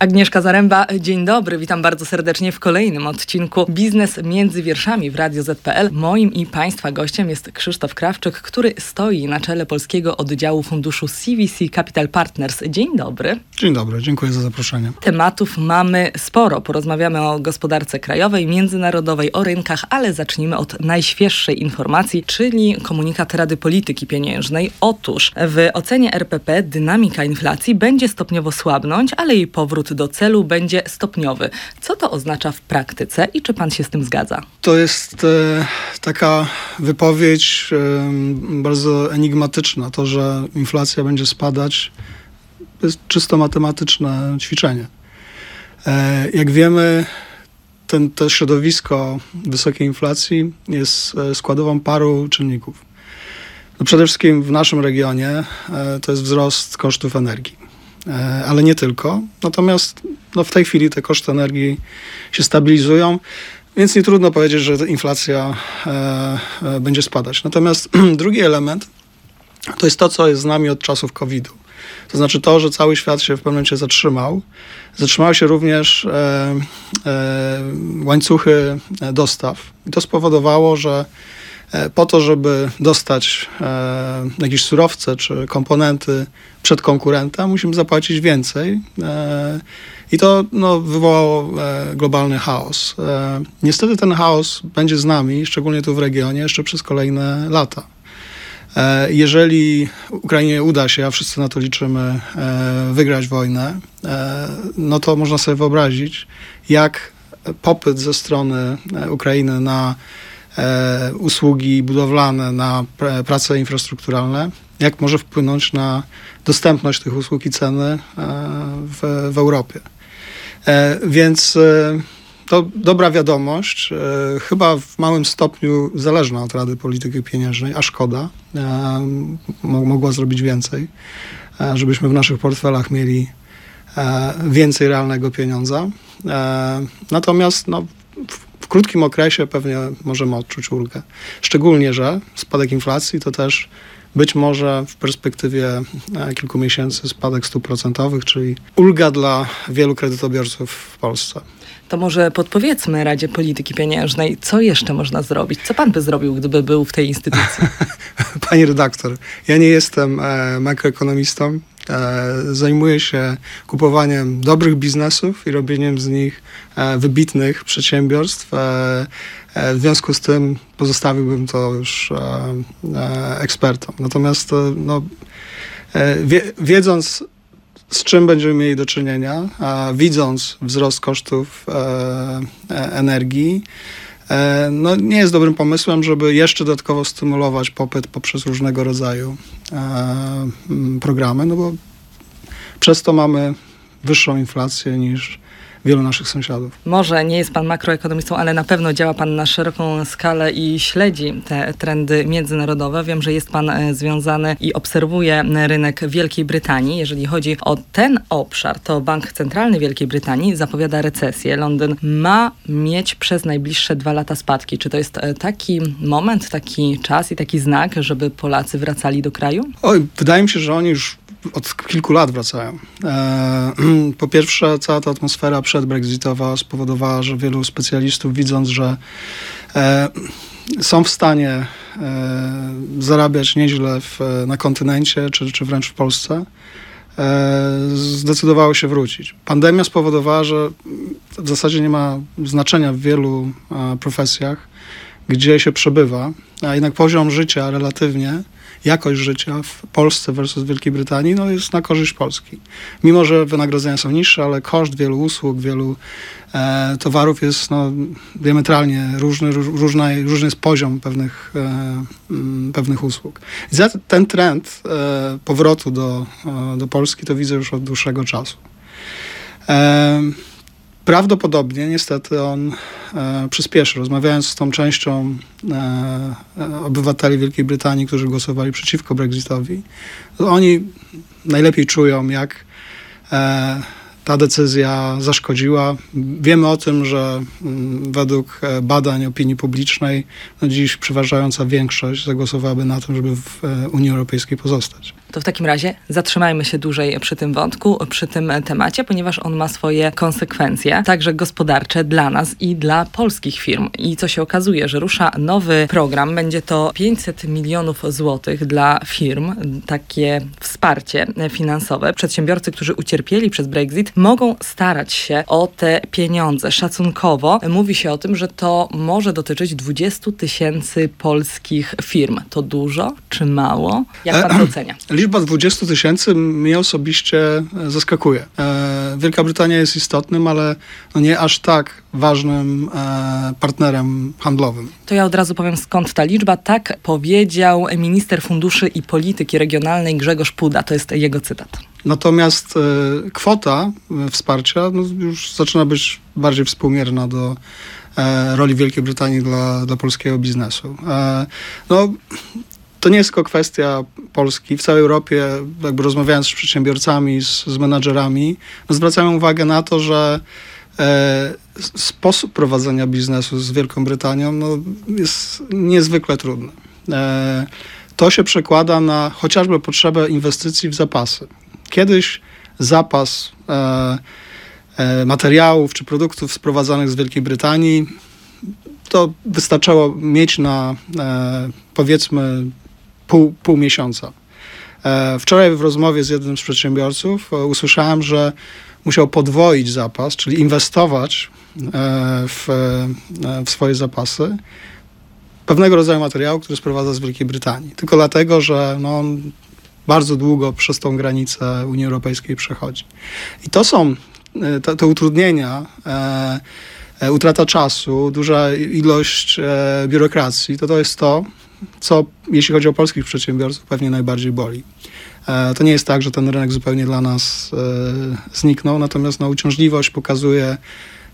Agnieszka Zaręba, dzień dobry, witam bardzo serdecznie w kolejnym odcinku Biznes między wierszami w Radio ZPL. Moim i Państwa gościem jest Krzysztof Krawczyk, który stoi na czele polskiego oddziału funduszu CVC Capital Partners. Dzień dobry. Dzień dobry, dziękuję za zaproszenie. Tematów mamy sporo. Porozmawiamy o gospodarce krajowej, międzynarodowej, o rynkach, ale zacznijmy od najświeższej informacji, czyli komunikat Rady Polityki Pieniężnej. Otóż w ocenie RPP dynamika inflacji będzie stopniowo słabnąć, ale jej powrót do celu będzie stopniowy. Co to oznacza w praktyce i czy pan się z tym zgadza? To jest e, taka wypowiedź e, bardzo enigmatyczna. To, że inflacja będzie spadać, to jest czysto matematyczne ćwiczenie. E, jak wiemy, ten, to środowisko wysokiej inflacji jest e, składową paru czynników. No przede wszystkim w naszym regionie e, to jest wzrost kosztów energii. E, ale nie tylko. Natomiast no, w tej chwili te koszty energii się stabilizują, więc nie trudno powiedzieć, że inflacja e, e, będzie spadać. Natomiast drugi element to jest to, co jest z nami od czasów COVID-u. To znaczy to, że cały świat się w pewnym momencie zatrzymał. Zatrzymały się również łańcuchy dostaw. I to spowodowało, że po to, żeby dostać e, jakieś surowce czy komponenty przed konkurenta, musimy zapłacić więcej. E, I to no, wywołało globalny chaos. Niestety ten chaos będzie z nami, szczególnie tu w regionie, jeszcze przez kolejne lata. Jeżeli Ukrainie uda się, a wszyscy na to liczymy, wygrać wojnę, no to można sobie wyobrazić, jak popyt ze strony Ukrainy na e, usługi budowlane, na pr prace infrastrukturalne, jak może wpłynąć na dostępność tych usług i ceny e, w, w Europie. E, więc e, to dobra wiadomość, e, chyba w małym stopniu zależna od Rady Polityki Pieniężnej, a szkoda, e, mogła zrobić więcej, żebyśmy w naszych portfelach mieli więcej realnego pieniądza. Natomiast no, krótkim okresie pewnie możemy odczuć ulgę. Szczególnie, że spadek inflacji to też być może w perspektywie e, kilku miesięcy spadek stóp procentowych, czyli ulga dla wielu kredytobiorców w Polsce. To może podpowiedzmy Radzie Polityki Pieniężnej, co jeszcze można zrobić? Co pan by zrobił, gdyby był w tej instytucji? Pani redaktor, ja nie jestem e, makroekonomistą. E, zajmuję się kupowaniem dobrych biznesów i robieniem z nich e, wybitnych przedsiębiorstw. E, w związku z tym pozostawiłbym to już ekspertom. Natomiast no, wiedząc z czym będziemy mieli do czynienia, widząc wzrost kosztów energii, no, nie jest dobrym pomysłem, żeby jeszcze dodatkowo stymulować popyt poprzez różnego rodzaju programy, no bo przez to mamy wyższą inflację niż wielu naszych sąsiadów. Może nie jest pan makroekonomistą, ale na pewno działa pan na szeroką skalę i śledzi te trendy międzynarodowe. Wiem, że jest pan e, związany i obserwuje rynek Wielkiej Brytanii. Jeżeli chodzi o ten obszar, to Bank Centralny Wielkiej Brytanii zapowiada recesję. Londyn ma mieć przez najbliższe dwa lata spadki. Czy to jest e, taki moment, taki czas i taki znak, żeby Polacy wracali do kraju? Oj, wydaje mi się, że oni już od kilku lat wracają. E, po pierwsze, cała ta atmosfera przedbrexitowa spowodowała, że wielu specjalistów, widząc, że e, są w stanie e, zarabiać nieźle w, na kontynencie, czy, czy wręcz w Polsce, zdecydowało się wrócić. Pandemia spowodowała, że w zasadzie nie ma znaczenia w wielu profesjach, gdzie się przebywa, a jednak poziom życia relatywnie jakość życia w Polsce versus Wielkiej Brytanii no, jest na korzyść Polski. Mimo, że wynagrodzenia są niższe, ale koszt wielu usług, wielu e, towarów jest no, diametralnie różny, różny, różny jest poziom pewnych, e, pewnych usług. Za ten trend e, powrotu do, e, do Polski to widzę już od dłuższego czasu. E, prawdopodobnie niestety on e, przyspieszy. Rozmawiając z tą częścią e, e, obywateli Wielkiej Brytanii, którzy głosowali przeciwko Brexitowi, oni najlepiej czują, jak e, ta decyzja zaszkodziła. Wiemy o tym, że m, mm, według e, badań opinii publicznej no dziś przeważająca większość zagłosowałaby na to, żeby w e, Unii Europejskiej pozostać. To w takim razie zatrzymajmy się dłużej przy tym wątku, przy tym temacie, ponieważ on ma swoje konsekwencje, także gospodarcze dla nas i dla polskich firm. I co się okazuje, że rusza nowy program, będzie to 500 milionów złotych dla firm, takie wsparcie finansowe. Przedsiębiorcy, którzy ucierpieli przez Brexit, mogą starać się o te pieniądze. Szacunkowo mówi się o tym, że to może dotyczyć 20 tysięcy polskich firm. To dużo czy mało? Jak pan to ocenia? Liczba 20 tysięcy mnie osobiście e, zaskakuje. E, Wielka Brytania jest istotnym, ale no nie aż tak ważnym e, partnerem handlowym. To ja od razu powiem skąd ta liczba. Tak powiedział minister funduszy i polityki regionalnej Grzegorz Puda. To jest jego cytat. Natomiast kwota wsparcia no, już zaczyna być bardziej współmierna do roli Wielkiej Brytanii dla, dla polskiego biznesu. No, to nie jest tylko kwestia Polski. W całej Europie, jakby rozmawiając z przedsiębiorcami, z, z menadżerami, zwracają uwagę na to, że e, sposób prowadzenia biznesu z Wielką Brytanią no, jest niezwykle trudny. E, to się przekłada na chociażby potrzebę inwestycji w zapasy. Kiedyś zapas e, e, materiałów czy produktów sprowadzanych z Wielkiej Brytanii to wystarczało mieć na e, powiedzmy pół, pół miesiąca. E, wczoraj w rozmowie z jednym z przedsiębiorców e, usłyszałem, że musiał podwoić zapas, czyli inwestować e, w, w swoje zapasy pewnego rodzaju materiału, który sprowadza z Wielkiej Brytanii. Tylko dlatego, że no, on bardzo długo przez tą granicę Unii Europejskiej przechodzi. I to są te, te utrudnienia, e, e, utrata czasu, duża ilość e, biurokracji, to to jest to, co jeśli chodzi o polskich przedsiębiorców pewnie najbardziej boli. E, To nie jest tak, że ten rynek zupełnie dla nas e, zniknął, natomiast no, uciążliwość pokazuje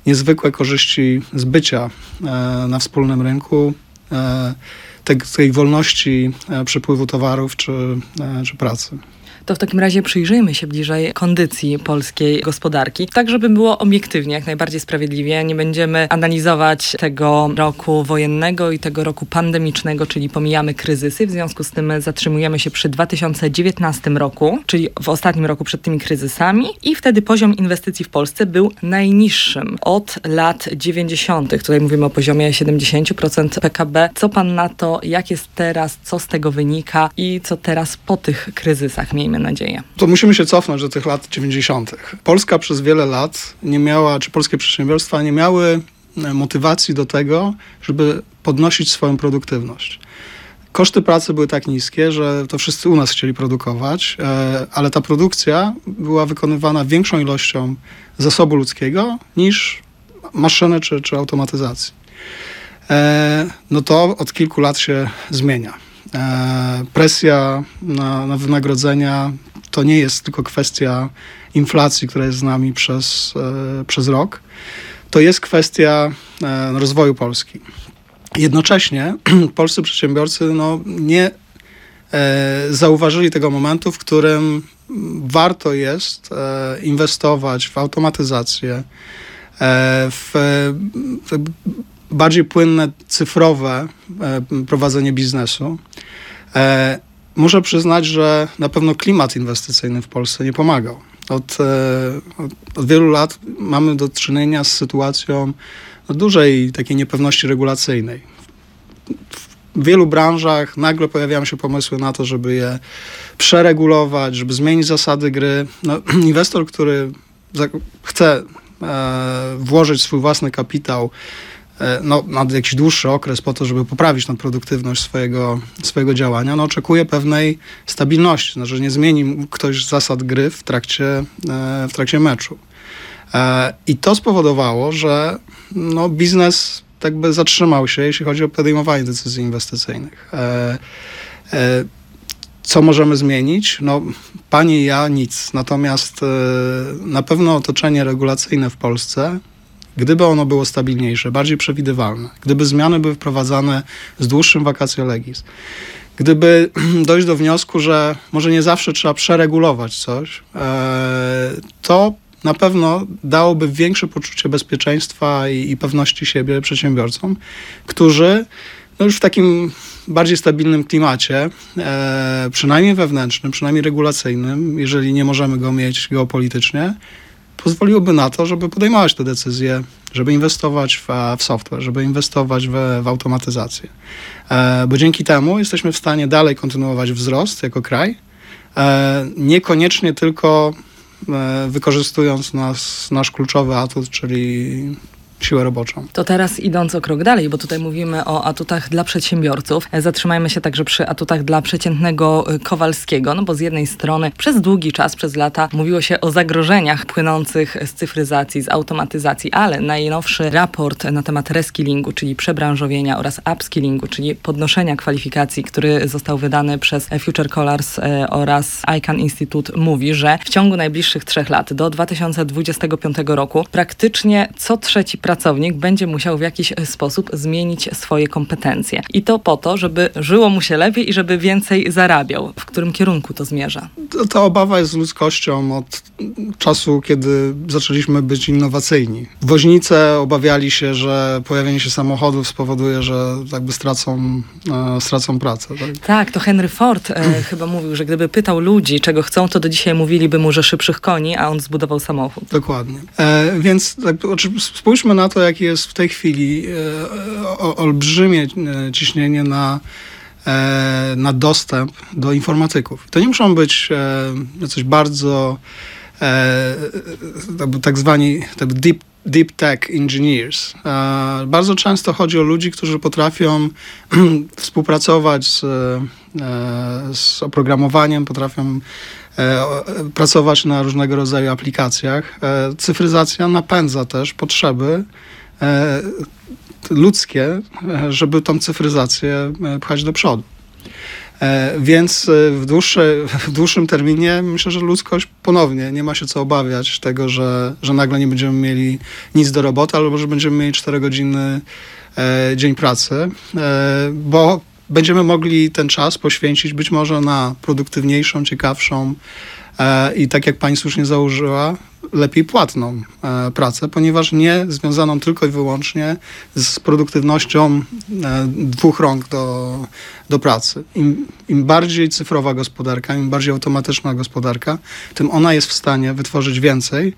niezwykłe korzyści z bycia e, na wspólnym rynku, tej, tej wolności e, przepływu towarów czy, e, czy pracy. To w takim razie przyjrzyjmy się bliżej kondycji polskiej gospodarki, tak żeby było obiektywnie, jak najbardziej sprawiedliwie. Nie będziemy analizować tego roku wojennego i tego roku pandemicznego, czyli pomijamy kryzysy. W związku z tym zatrzymujemy się przy 2019 roku, czyli w ostatnim roku przed tymi kryzysami i wtedy poziom inwestycji w Polsce był najniższym od lat 90. Tutaj mówimy o poziomie 70% PKB. Co pan na to, jak jest teraz, co z tego wynika i co teraz po tych kryzysach, miejmy nadzieję. To musimy się cofnąć do tych lat 90. Polska przez wiele lat nie miała, czy polskie przedsiębiorstwa nie miały e, motywacji do tego, żeby podnosić swoją produktywność. Koszty pracy były tak niskie, że to wszyscy u nas chcieli produkować, e, ale ta produkcja była wykonywana większą ilością zasobu ludzkiego niż maszyny czy, czy automatyzacji. E, No to od kilku lat się zmienia. E, Presja na, na wynagrodzenia to nie jest tylko kwestia inflacji, która jest z nami przez, e, przez rok. To jest kwestia rozwoju Polski. Jednocześnie polscy przedsiębiorcy no, nie zauważyli tego momentu, w którym warto jest inwestować w automatyzację, w bardziej płynne, cyfrowe e, prowadzenie biznesu. E, muszę przyznać, że na pewno klimat inwestycyjny w Polsce nie pomagał. Od, e, od, od wielu lat mamy do czynienia z sytuacją no, dużej takiej niepewności regulacyjnej. W wielu branżach nagle pojawiają się pomysły na to, żeby je przeregulować, żeby zmienić zasady gry. No, inwestor, który chce włożyć swój własny kapitał no, na jakiś dłuższy okres po to, żeby poprawić tą produktywność swojego, swojego działania, no, oczekuje pewnej stabilności, znaczy, że nie zmieni ktoś zasad gry w trakcie, e, w trakcie meczu. E, I to spowodowało, że no, biznes tak by zatrzymał się, jeśli chodzi o podejmowanie decyzji inwestycyjnych. E, e, co możemy zmienić? No, pani i ja nic. Natomiast e, na pewno otoczenie regulacyjne w Polsce, gdyby ono było stabilniejsze, bardziej przewidywalne, gdyby zmiany były wprowadzane z dłuższym vacatio legis, gdyby dojść do wniosku, że może nie zawsze trzeba przeregulować coś, e, to na pewno dałoby większe poczucie bezpieczeństwa i, i pewności siebie przedsiębiorcom, którzy no już w takim bardziej stabilnym klimacie, e, przynajmniej wewnętrznym, przynajmniej regulacyjnym, jeżeli nie możemy go mieć geopolitycznie, pozwoliłoby na to, żeby podejmować te decyzje, żeby inwestować w, w software, żeby inwestować w, w automatyzację. E, bo dzięki temu jesteśmy w stanie dalej kontynuować wzrost jako kraj, e, niekoniecznie tylko e, wykorzystując nas, nasz kluczowy atut, czyli siłę roboczą. To teraz idąc o krok dalej, bo tutaj mówimy o atutach dla przedsiębiorców, e, zatrzymajmy się także przy atutach dla przeciętnego e, Kowalskiego, no bo z jednej strony przez długi czas, przez lata mówiło się o zagrożeniach płynących z cyfryzacji, z automatyzacji, ale najnowszy raport na temat reskillingu, czyli przebranżowienia oraz upskillingu, czyli podnoszenia kwalifikacji, który został wydany przez Future Colors e, oraz ICANN Institute mówi, że w ciągu najbliższych trzech lat do 2025 roku praktycznie co trzeci pracownik będzie musiał w jakiś sposób zmienić swoje kompetencje. I to po to, żeby żyło mu się lepiej i żeby więcej zarabiał. W którym kierunku to zmierza? Ta obawa jest z ludzkością od czasu, kiedy zaczęliśmy być innowacyjni. Woźnice obawiali się, że pojawienie się samochodów spowoduje, że jakby stracą, e, stracą pracę. Tak? tak, to Henry Ford e, chyba mówił, że gdyby pytał ludzi, czego chcą, to do dzisiaj mówiliby mu, że szybszych koni, a on zbudował samochód. Dokładnie. E, więc tak, spójrzmy na to, jakie jest w tej chwili e, olbrzymie e, ciśnienie na, e, na dostęp do informatyków. To nie muszą być coś bardzo tak zwani tak deep deep tech engineers. Bardzo często chodzi o ludzi, którzy potrafią współpracować z, z oprogramowaniem, potrafią pracować na różnego rodzaju aplikacjach. E, cyfryzacja napędza też potrzeby e, ludzkie, żeby tą cyfryzację pchać do przodu. Więc w, dłuższy, w dłuższym terminie myślę, że ludzkość ponownie nie ma się co obawiać tego, że, że nagle nie będziemy mieli nic do roboty, albo że będziemy mieli 4 godziny dzień pracy, bo będziemy mogli ten czas poświęcić być może na produktywniejszą, ciekawszą e, i tak jak pani słusznie założyła, lepiej płatną e, pracę, ponieważ nie związaną tylko i wyłącznie z produktywnością e, dwóch rąk do, do pracy. Im, Im bardziej cyfrowa gospodarka, im bardziej automatyczna gospodarka, tym ona jest w stanie wytworzyć więcej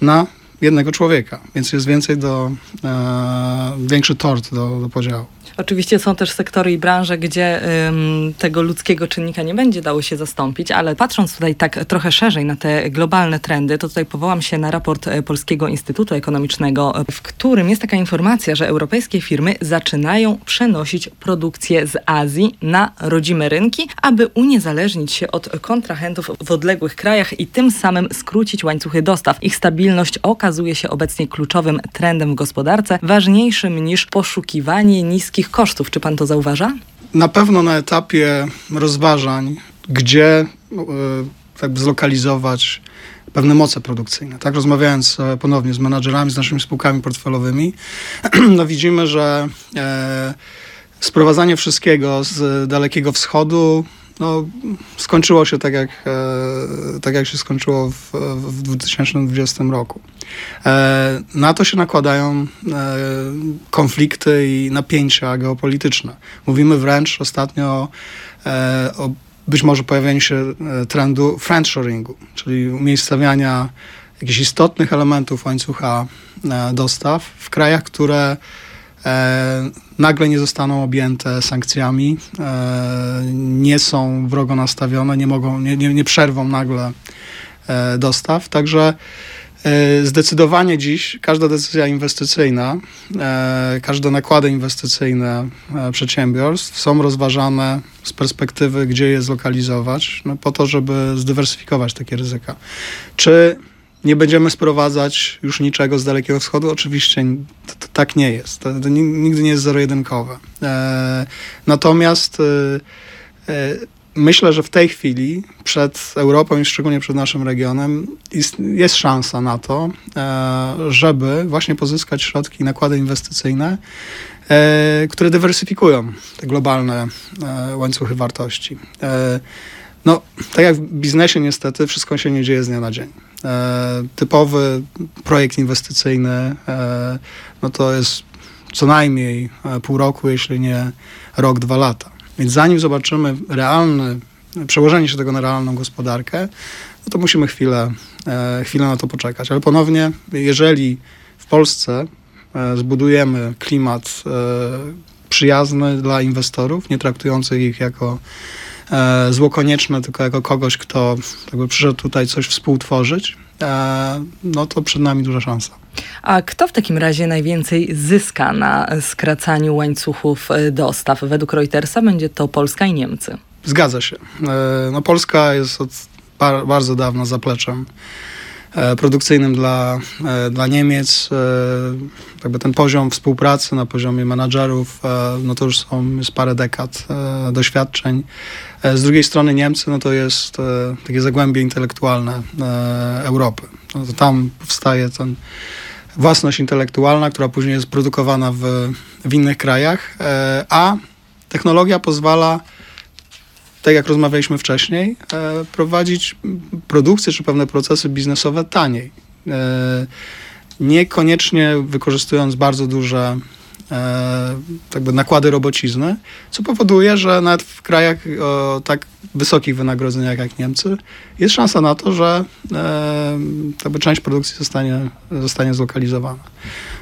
na jednego człowieka, więc jest więcej do, e, większy tort do, do podziału. Oczywiście są też sektory i branże, gdzie ym, tego ludzkiego czynnika nie będzie dało się zastąpić, ale patrząc tutaj tak trochę szerzej na te globalne trendy, to tutaj powołam się na raport e, Polskiego Instytutu Ekonomicznego, w którym jest taka informacja, że europejskie firmy zaczynają przenosić produkcję z Azji na rodzime rynki, aby uniezależnić się od kontrahentów w odległych krajach i tym samym skrócić łańcuchy dostaw. Ich stabilność okazuje się obecnie kluczowym trendem w gospodarce, ważniejszym niż poszukiwanie niskich kosztów. Czy pan to zauważa? Na pewno na etapie rozważań, gdzie e, jakby zlokalizować pewne moce produkcyjne. Tak, rozmawiając e, ponownie z menadżerami, z naszymi spółkami portfelowymi, no widzimy, że e, sprowadzanie wszystkiego z Dalekiego Wschodu no, skończyło się tak jak, e, tak jak się skończyło w, w 2020 roku. E, na to się nakładają e, konflikty i napięcia geopolityczne. Mówimy wręcz ostatnio e, o być może pojawieniu się e, trendu friendshoringu, czyli umiejscowiania jakichś istotnych elementów łańcucha e, dostaw w krajach, które nagle nie zostaną objęte sankcjami, e, nie są wrogo nastawione, nie mogą, nie, nie, nie przerwą nagle e, dostaw. Także e, Zdecydowanie dziś każda decyzja inwestycyjna, e, każde nakłady inwestycyjne e, przedsiębiorstw są rozważane z perspektywy, gdzie je zlokalizować, no po to, żeby zdywersyfikować takie ryzyka. Czy nie będziemy sprowadzać już niczego z Dalekiego Wschodu. Oczywiście to, to tak nie jest. To, to, nigdy nie jest zero-jedynkowe. E, natomiast e, e, myślę, że w tej chwili przed Europą i szczególnie przed naszym regionem jest, jest szansa na to, e, żeby właśnie pozyskać środki, nakłady inwestycyjne, e, które dywersyfikują te globalne e, łańcuchy wartości. No, tak jak w biznesie niestety, wszystko się nie dzieje z dnia na dzień. E, typowy projekt inwestycyjny, e, no to jest co najmniej e, pół roku, jeśli nie rok, dwa lata. Więc zanim zobaczymy realne przełożenie się tego na realną gospodarkę, no to musimy chwilę, e, chwilę na to poczekać. Ale ponownie, jeżeli w Polsce e, zbudujemy klimat e, przyjazny dla inwestorów, nie traktujący ich jako zło konieczne, tylko jako kogoś, kto jakby przyszedł tutaj coś współtworzyć, e, no to przed nami duża szansa. A kto w takim razie najwięcej zyska na skracaniu łańcuchów e, dostaw? Według Reutersa będzie to Polska i Niemcy. Zgadza się. E, No, Polska jest od bar- bardzo dawna zapleczem e, produkcyjnym dla, e, dla Niemiec. E, Jakby ten poziom współpracy na poziomie menadżerów, e, no to już są jest parę dekad e, doświadczeń. E, Z drugiej strony Niemcy, no to jest e, takie zagłębie intelektualne e, Europy. No to tam powstaje ten własność intelektualna, która później jest produkowana w, w innych krajach, e, a technologia pozwala tak jak rozmawialiśmy wcześniej, e, prowadzić produkcję czy pewne procesy biznesowe taniej. E, niekoniecznie wykorzystując bardzo duże e, jakby nakłady robocizny, co powoduje, że nawet w krajach o tak wysokich wynagrodzeniach jak Niemcy jest szansa na to, że e, jakby część produkcji zostanie, zostanie zlokalizowana.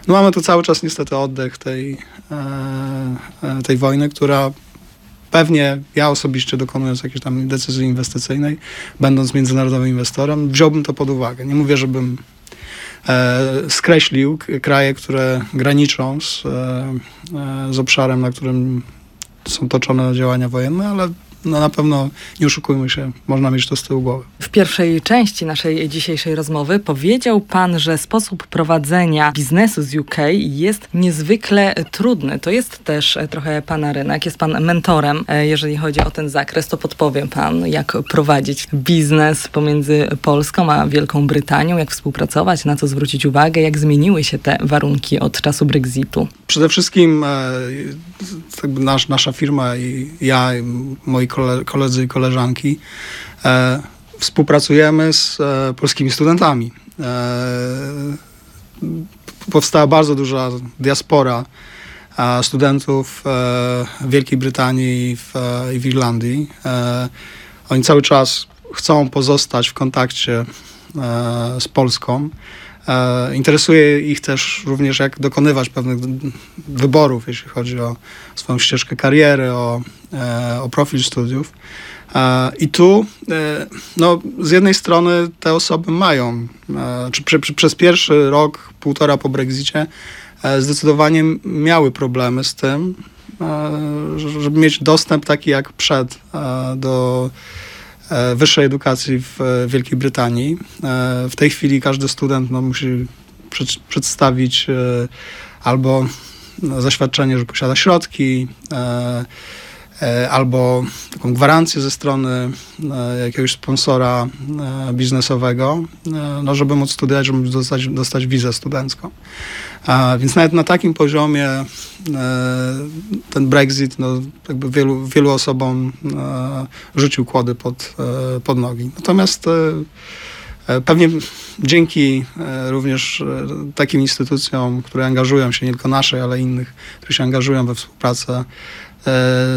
No mamy tu cały czas niestety oddech tej, e, e, tej wojny, która pewnie ja osobiście dokonując jakiejś tam decyzji inwestycyjnej, będąc międzynarodowym inwestorem, wziąłbym to pod uwagę. Nie mówię, żebym e, skreślił kraje, które graniczą z, e, e, z obszarem, na którym są toczone działania wojenne, ale no, na pewno nie oszukujmy się, można mieć to z tyłu głowy. W pierwszej części naszej dzisiejszej rozmowy powiedział Pan, że sposób prowadzenia biznesu z UK jest niezwykle trudny. To jest też e, trochę Pana rynek. Jest Pan mentorem, e, jeżeli chodzi o ten zakres. To podpowie Pan, jak prowadzić biznes pomiędzy Polską a Wielką Brytanią, jak współpracować, na co zwrócić uwagę, jak zmieniły się te warunki od czasu Brexitu. Przede wszystkim e, jakby nasz, nasza firma i ja, i moi kole, koledzy i koleżanki e, współpracujemy z e, polskimi studentami. E, powstała bardzo duża diaspora e, studentów e, w Wielkiej Brytanii i w, i w Irlandii. Oni cały czas chcą pozostać w kontakcie z Polską. E, Interesuje ich też również, jak dokonywać pewnych wyborów, jeśli chodzi o swoją ścieżkę kariery, o, e, o profil studiów. E, I tu, no, z jednej strony te osoby mają, czy prze, prze, przez pierwszy rok, półtora po Brexicie, zdecydowanie miały problemy z tym, że- żeby mieć dostęp taki jak przed do wyższej edukacji w e, Wielkiej Brytanii. E, W tej chwili każdy student no, musi przed, przedstawić e, albo no, zaświadczenie, że posiada środki, e, e, albo taką gwarancję ze strony e, jakiegoś sponsora e, biznesowego, e, no, żeby móc studiować, żeby dostać, dostać wizę studencką. Więc nawet na takim poziomie e, ten Brexit no, jakby wielu, wielu osobom e, rzucił kłody pod, e, pod nogi. Natomiast e, e, pewnie dzięki e, również e, takim instytucjom, które angażują się, nie tylko naszej, ale innych, które się angażują we współpracę e,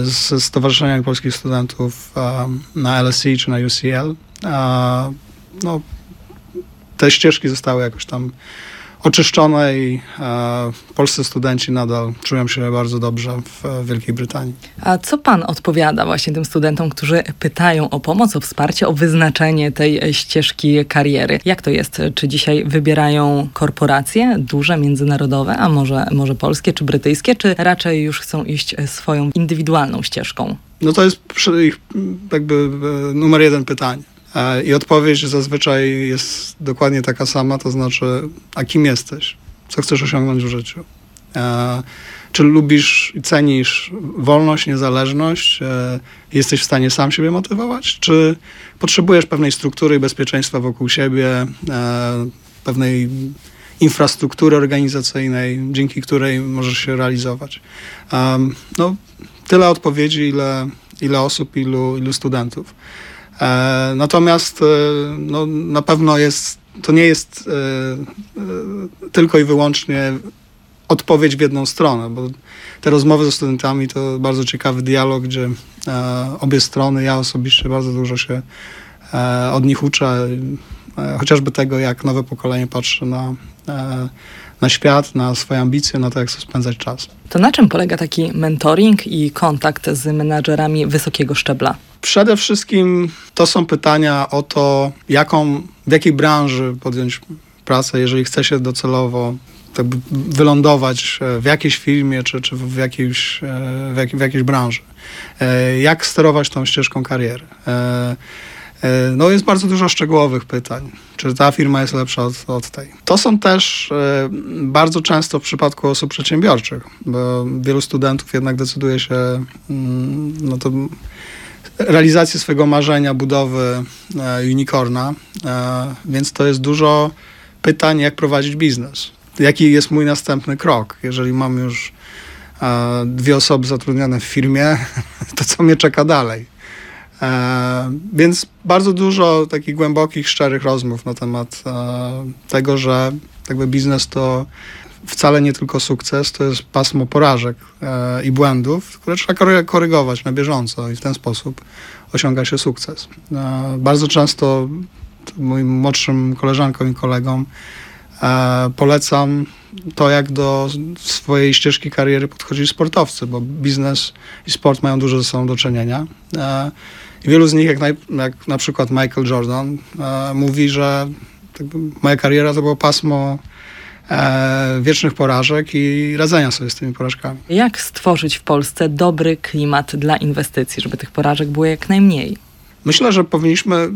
z Stowarzyszeniem Polskich Studentów e, na LSE czy na UCL, no, te ścieżki zostały jakoś tam oczyszczone i e, polscy studenci nadal czują się bardzo dobrze w e, Wielkiej Brytanii. A co Pan odpowiada właśnie tym studentom, którzy pytają o pomoc, o wsparcie, o wyznaczenie tej ścieżki kariery? Jak to jest? Czy dzisiaj wybierają korporacje duże, międzynarodowe, a może, może polskie czy brytyjskie, czy raczej już chcą iść swoją indywidualną ścieżką? No to jest ich jakby e, numer jeden pytanie. E, I odpowiedź zazwyczaj jest dokładnie taka sama, to znaczy, a kim jesteś? Co chcesz osiągnąć w życiu? E, Czy lubisz i cenisz wolność, niezależność? E, Jesteś w stanie sam siebie motywować? Czy potrzebujesz pewnej struktury i bezpieczeństwa wokół siebie, pewnej infrastruktury organizacyjnej, dzięki której możesz się realizować? No, tyle odpowiedzi, ile, ile osób, ilu, ilu studentów. E, natomiast e, no, na pewno jest, to nie jest e, tylko i wyłącznie odpowiedź w jedną stronę, bo te rozmowy ze studentami to bardzo ciekawy dialog, gdzie obie strony, ja osobiście bardzo dużo się od nich uczę, chociażby tego, jak nowe pokolenie patrzy na, na świat, na swoje ambicje, na to, jak chcą spędzać czas. To na czym polega taki mentoring i kontakt z menadżerami wysokiego szczebla? Przede wszystkim to są pytania o to, jaką, w jakiej branży podjąć pracę, jeżeli chce się docelowo tak wylądować e, w jakiejś firmie czy, czy w, jakiejś, e, w, jak, w jakiejś branży. E, Jak sterować tą ścieżką kariery. E, No jest bardzo dużo szczegółowych pytań. Czy ta firma jest lepsza od, od tej? To są też e, bardzo często w przypadku osób przedsiębiorczych, bo wielu studentów jednak decyduje się mm, no to realizację swojego marzenia budowy e, unicorna, więc to jest dużo pytań, jak prowadzić biznes. Jaki jest mój następny krok? Jeżeli mam już dwie osoby zatrudnione w firmie, to co mnie czeka dalej? E, więc bardzo dużo takich głębokich, szczerych rozmów na temat e, tego, że jakby biznes to wcale nie tylko sukces, to jest pasmo porażek e, i błędów, które trzeba kory- korygować na bieżąco i w ten sposób osiąga się sukces. E, bardzo często moim młodszym koleżankom i kolegom e, polecam to, jak do swojej ścieżki kariery podchodzili sportowcy, bo biznes i sport mają dużo ze sobą do czynienia. I wielu z nich, jak, naj, jak na przykład Michael Jordan, e, mówi, że jakby moja kariera to było pasmo e, wiecznych porażek i radzenia sobie z tymi porażkami. Jak stworzyć w Polsce dobry klimat dla inwestycji, żeby tych porażek było jak najmniej? Myślę, że powinniśmy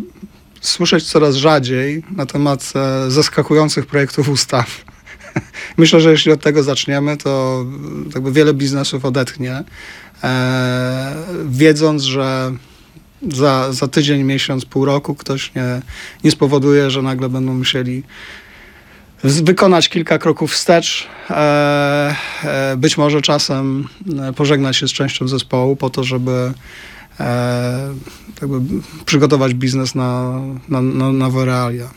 słyszeć coraz rzadziej na temat e, zaskakujących projektów ustaw. Myślę, że jeśli od tego zaczniemy, to jakby wiele biznesów odetchnie, e, wiedząc, że za, za tydzień, miesiąc, pół roku ktoś nie, nie spowoduje, że nagle będą musieli wykonać kilka kroków wstecz, e, e, być może czasem e, pożegnać się z częścią zespołu po to, żeby przygotować biznes na, na, na nowe realia.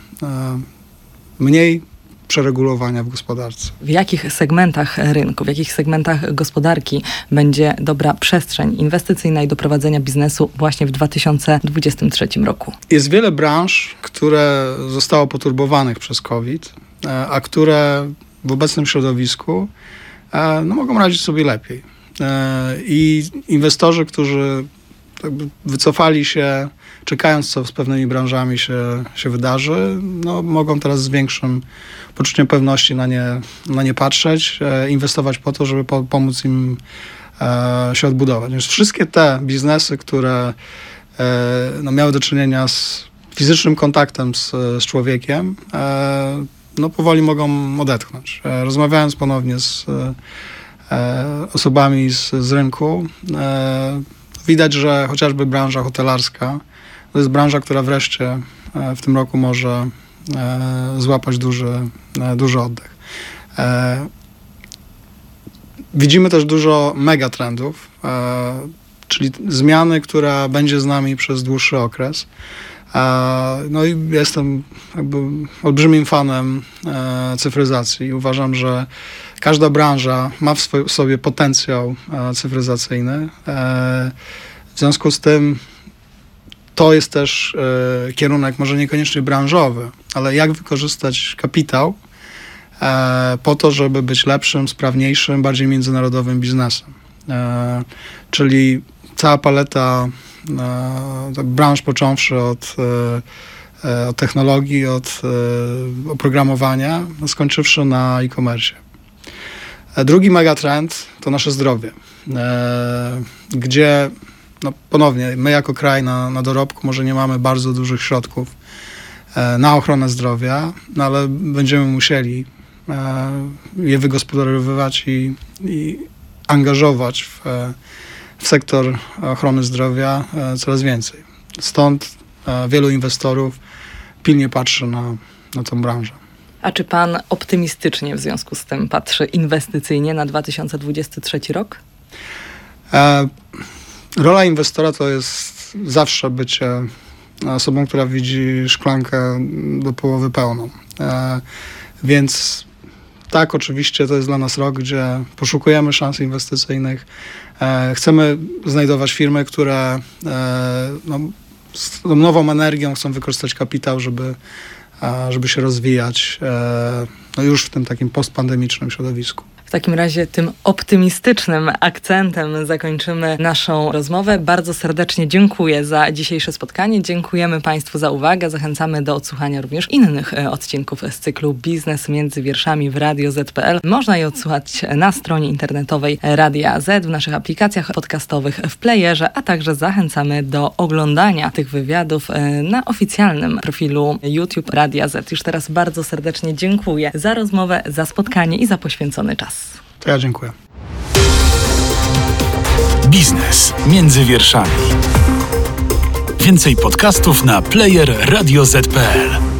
Mniej przeregulowania w gospodarce. W jakich segmentach rynku, w jakich segmentach gospodarki będzie dobra przestrzeń inwestycyjna i do prowadzenia biznesu właśnie w 2023 roku? Jest wiele branż, które zostało poturbowanych przez COVID, e, a które w obecnym środowisku e, no, mogą radzić sobie lepiej. E, I inwestorzy, którzy wycofali się, czekając, co z pewnymi branżami się, się wydarzy, no, mogą teraz z większym poczuciem pewności na nie, na nie patrzeć, e, inwestować po to, żeby po, pomóc im e, się odbudować. Więc wszystkie te biznesy, które e, no, miały do czynienia z fizycznym kontaktem z, z człowiekiem, no powoli mogą odetchnąć. Rozmawiając ponownie z osobami z, z rynku, widać, że chociażby branża hotelarska to jest branża, która wreszcie e, w tym roku może e, złapać duży, e, duży oddech. Widzimy też dużo megatrendów, czyli zmiany, która będzie z nami przez dłuższy okres. No i jestem jakby olbrzymim fanem cyfryzacji. Uważam, że każda branża ma w sobie potencjał e, cyfryzacyjny. E, W związku z tym to jest też e, kierunek może niekoniecznie branżowy, ale jak wykorzystać kapitał po to, żeby być lepszym, sprawniejszym, bardziej międzynarodowym biznesem. Czyli cała paleta tak branż począwszy od, technologii, od oprogramowania, skończywszy na e-commerce. E, Drugi megatrend to nasze zdrowie, e, gdzie no, ponownie my jako kraj na, na dorobku może nie mamy bardzo dużych środków e, na ochronę zdrowia, no ale będziemy musieli je wygospodarowywać i, i angażować w, w sektor ochrony zdrowia coraz więcej. Stąd wielu inwestorów pilnie patrzy na, na branżę. A czy pan optymistycznie w związku z tym patrzy inwestycyjnie na 2023 rok? E, rola inwestora to jest zawsze bycie osobą, która widzi szklankę do połowy pełną. E, więc tak, oczywiście to jest dla nas rok, gdzie poszukujemy szans inwestycyjnych. E, chcemy znajdować firmy, które e, no, z tą nową energią chcą wykorzystać kapitał, żeby, żeby się rozwijać e, no już w tym takim postpandemicznym środowisku. W takim razie tym optymistycznym akcentem zakończymy naszą rozmowę. Bardzo serdecznie dziękuję za dzisiejsze spotkanie. Dziękujemy Państwu za uwagę. Zachęcamy do odsłuchania również innych e, odcinków z cyklu Biznes między wierszami w Radio Z.pl. Można je odsłuchać na stronie internetowej Radia Z, w naszych aplikacjach podcastowych, w playerze, a także zachęcamy do oglądania tych wywiadów e, na oficjalnym profilu YouTube Radia Z. Już teraz bardzo serdecznie dziękuję za rozmowę, za spotkanie i za poświęcony czas. Ja dziękuję. Biznes między wierszami. Więcej podcastów na player radioz.pl.